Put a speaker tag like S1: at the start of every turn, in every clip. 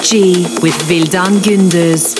S1: FG with Vildan Gündüz.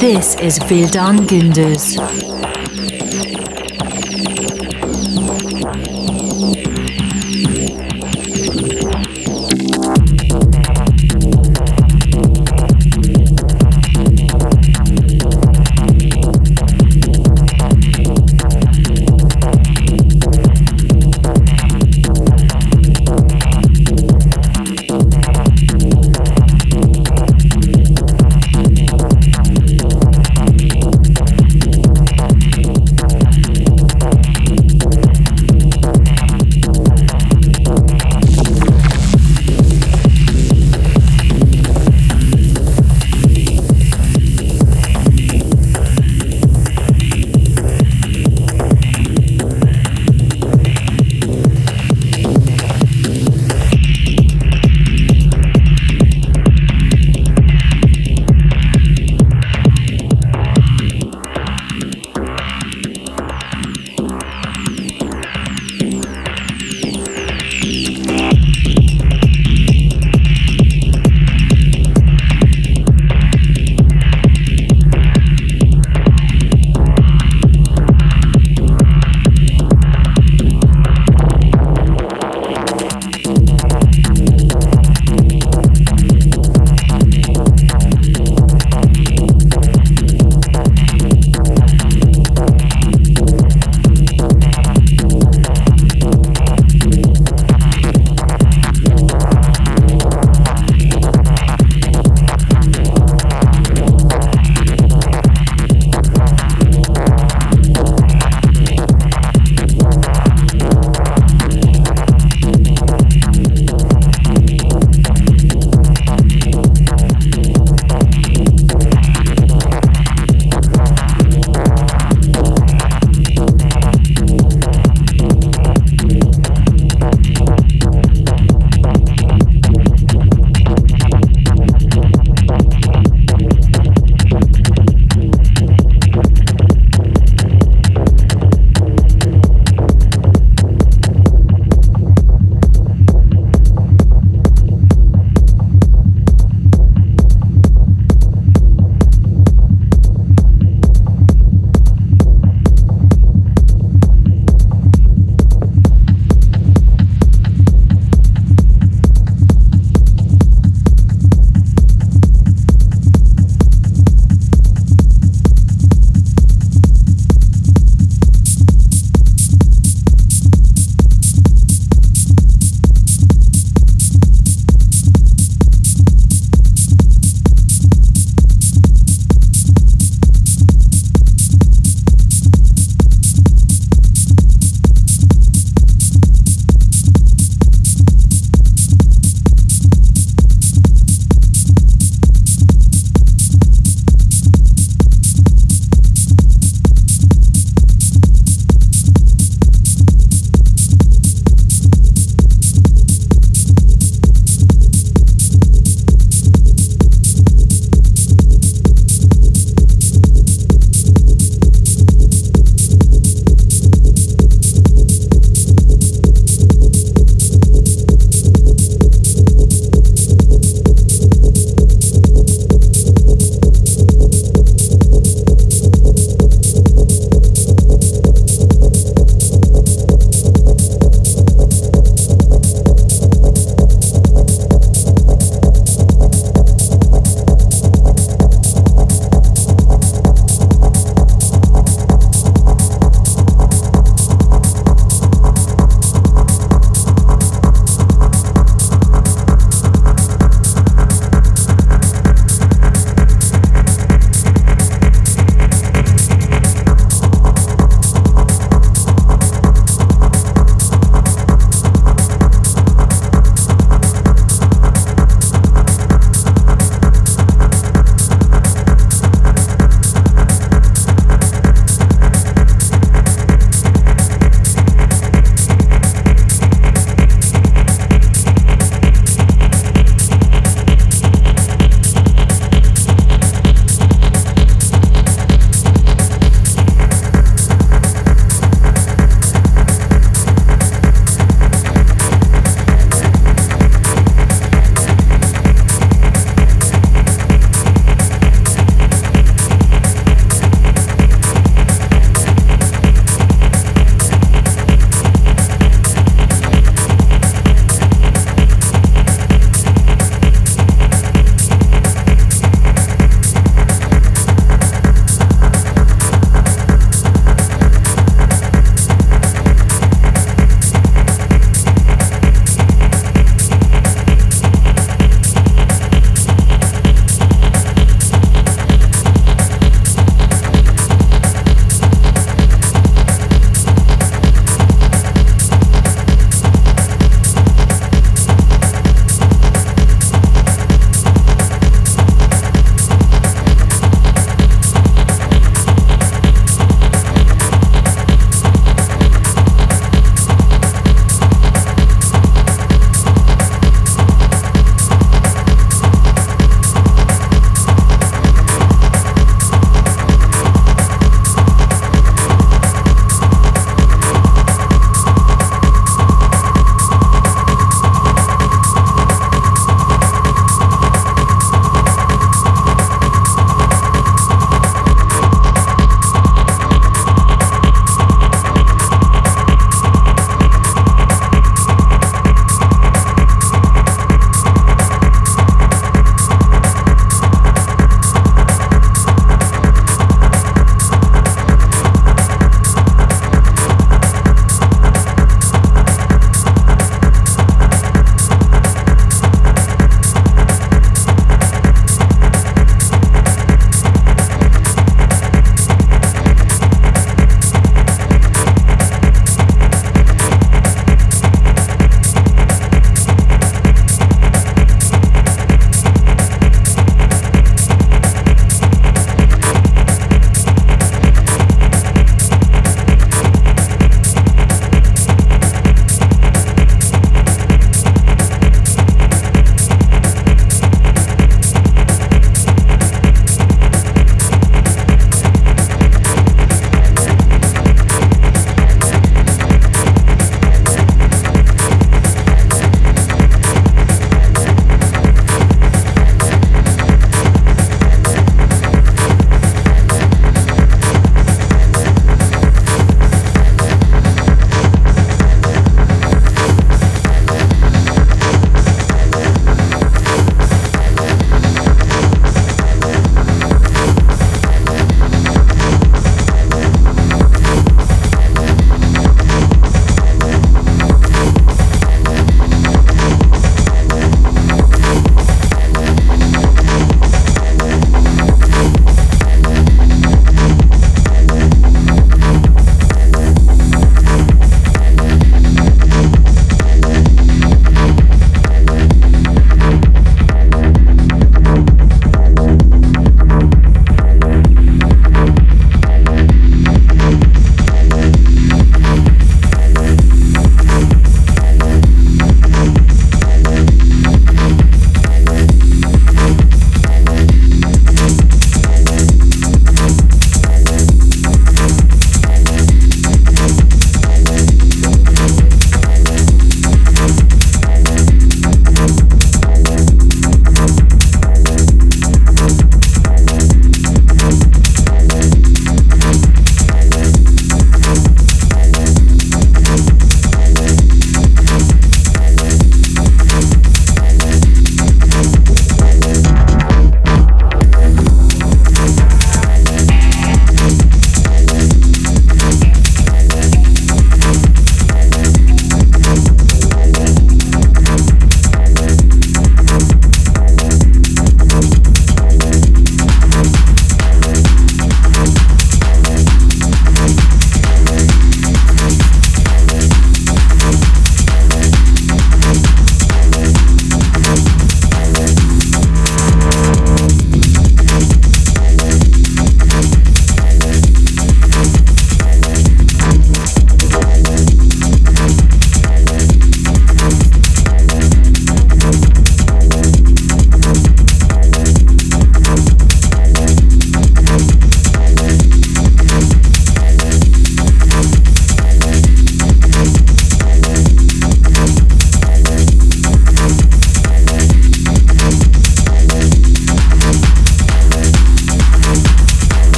S1: This is Vildan Gündüz.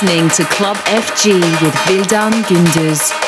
S1: Listening to Club FG with Vildan Gündüz.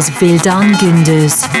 S1: Is Vildan Gündüz.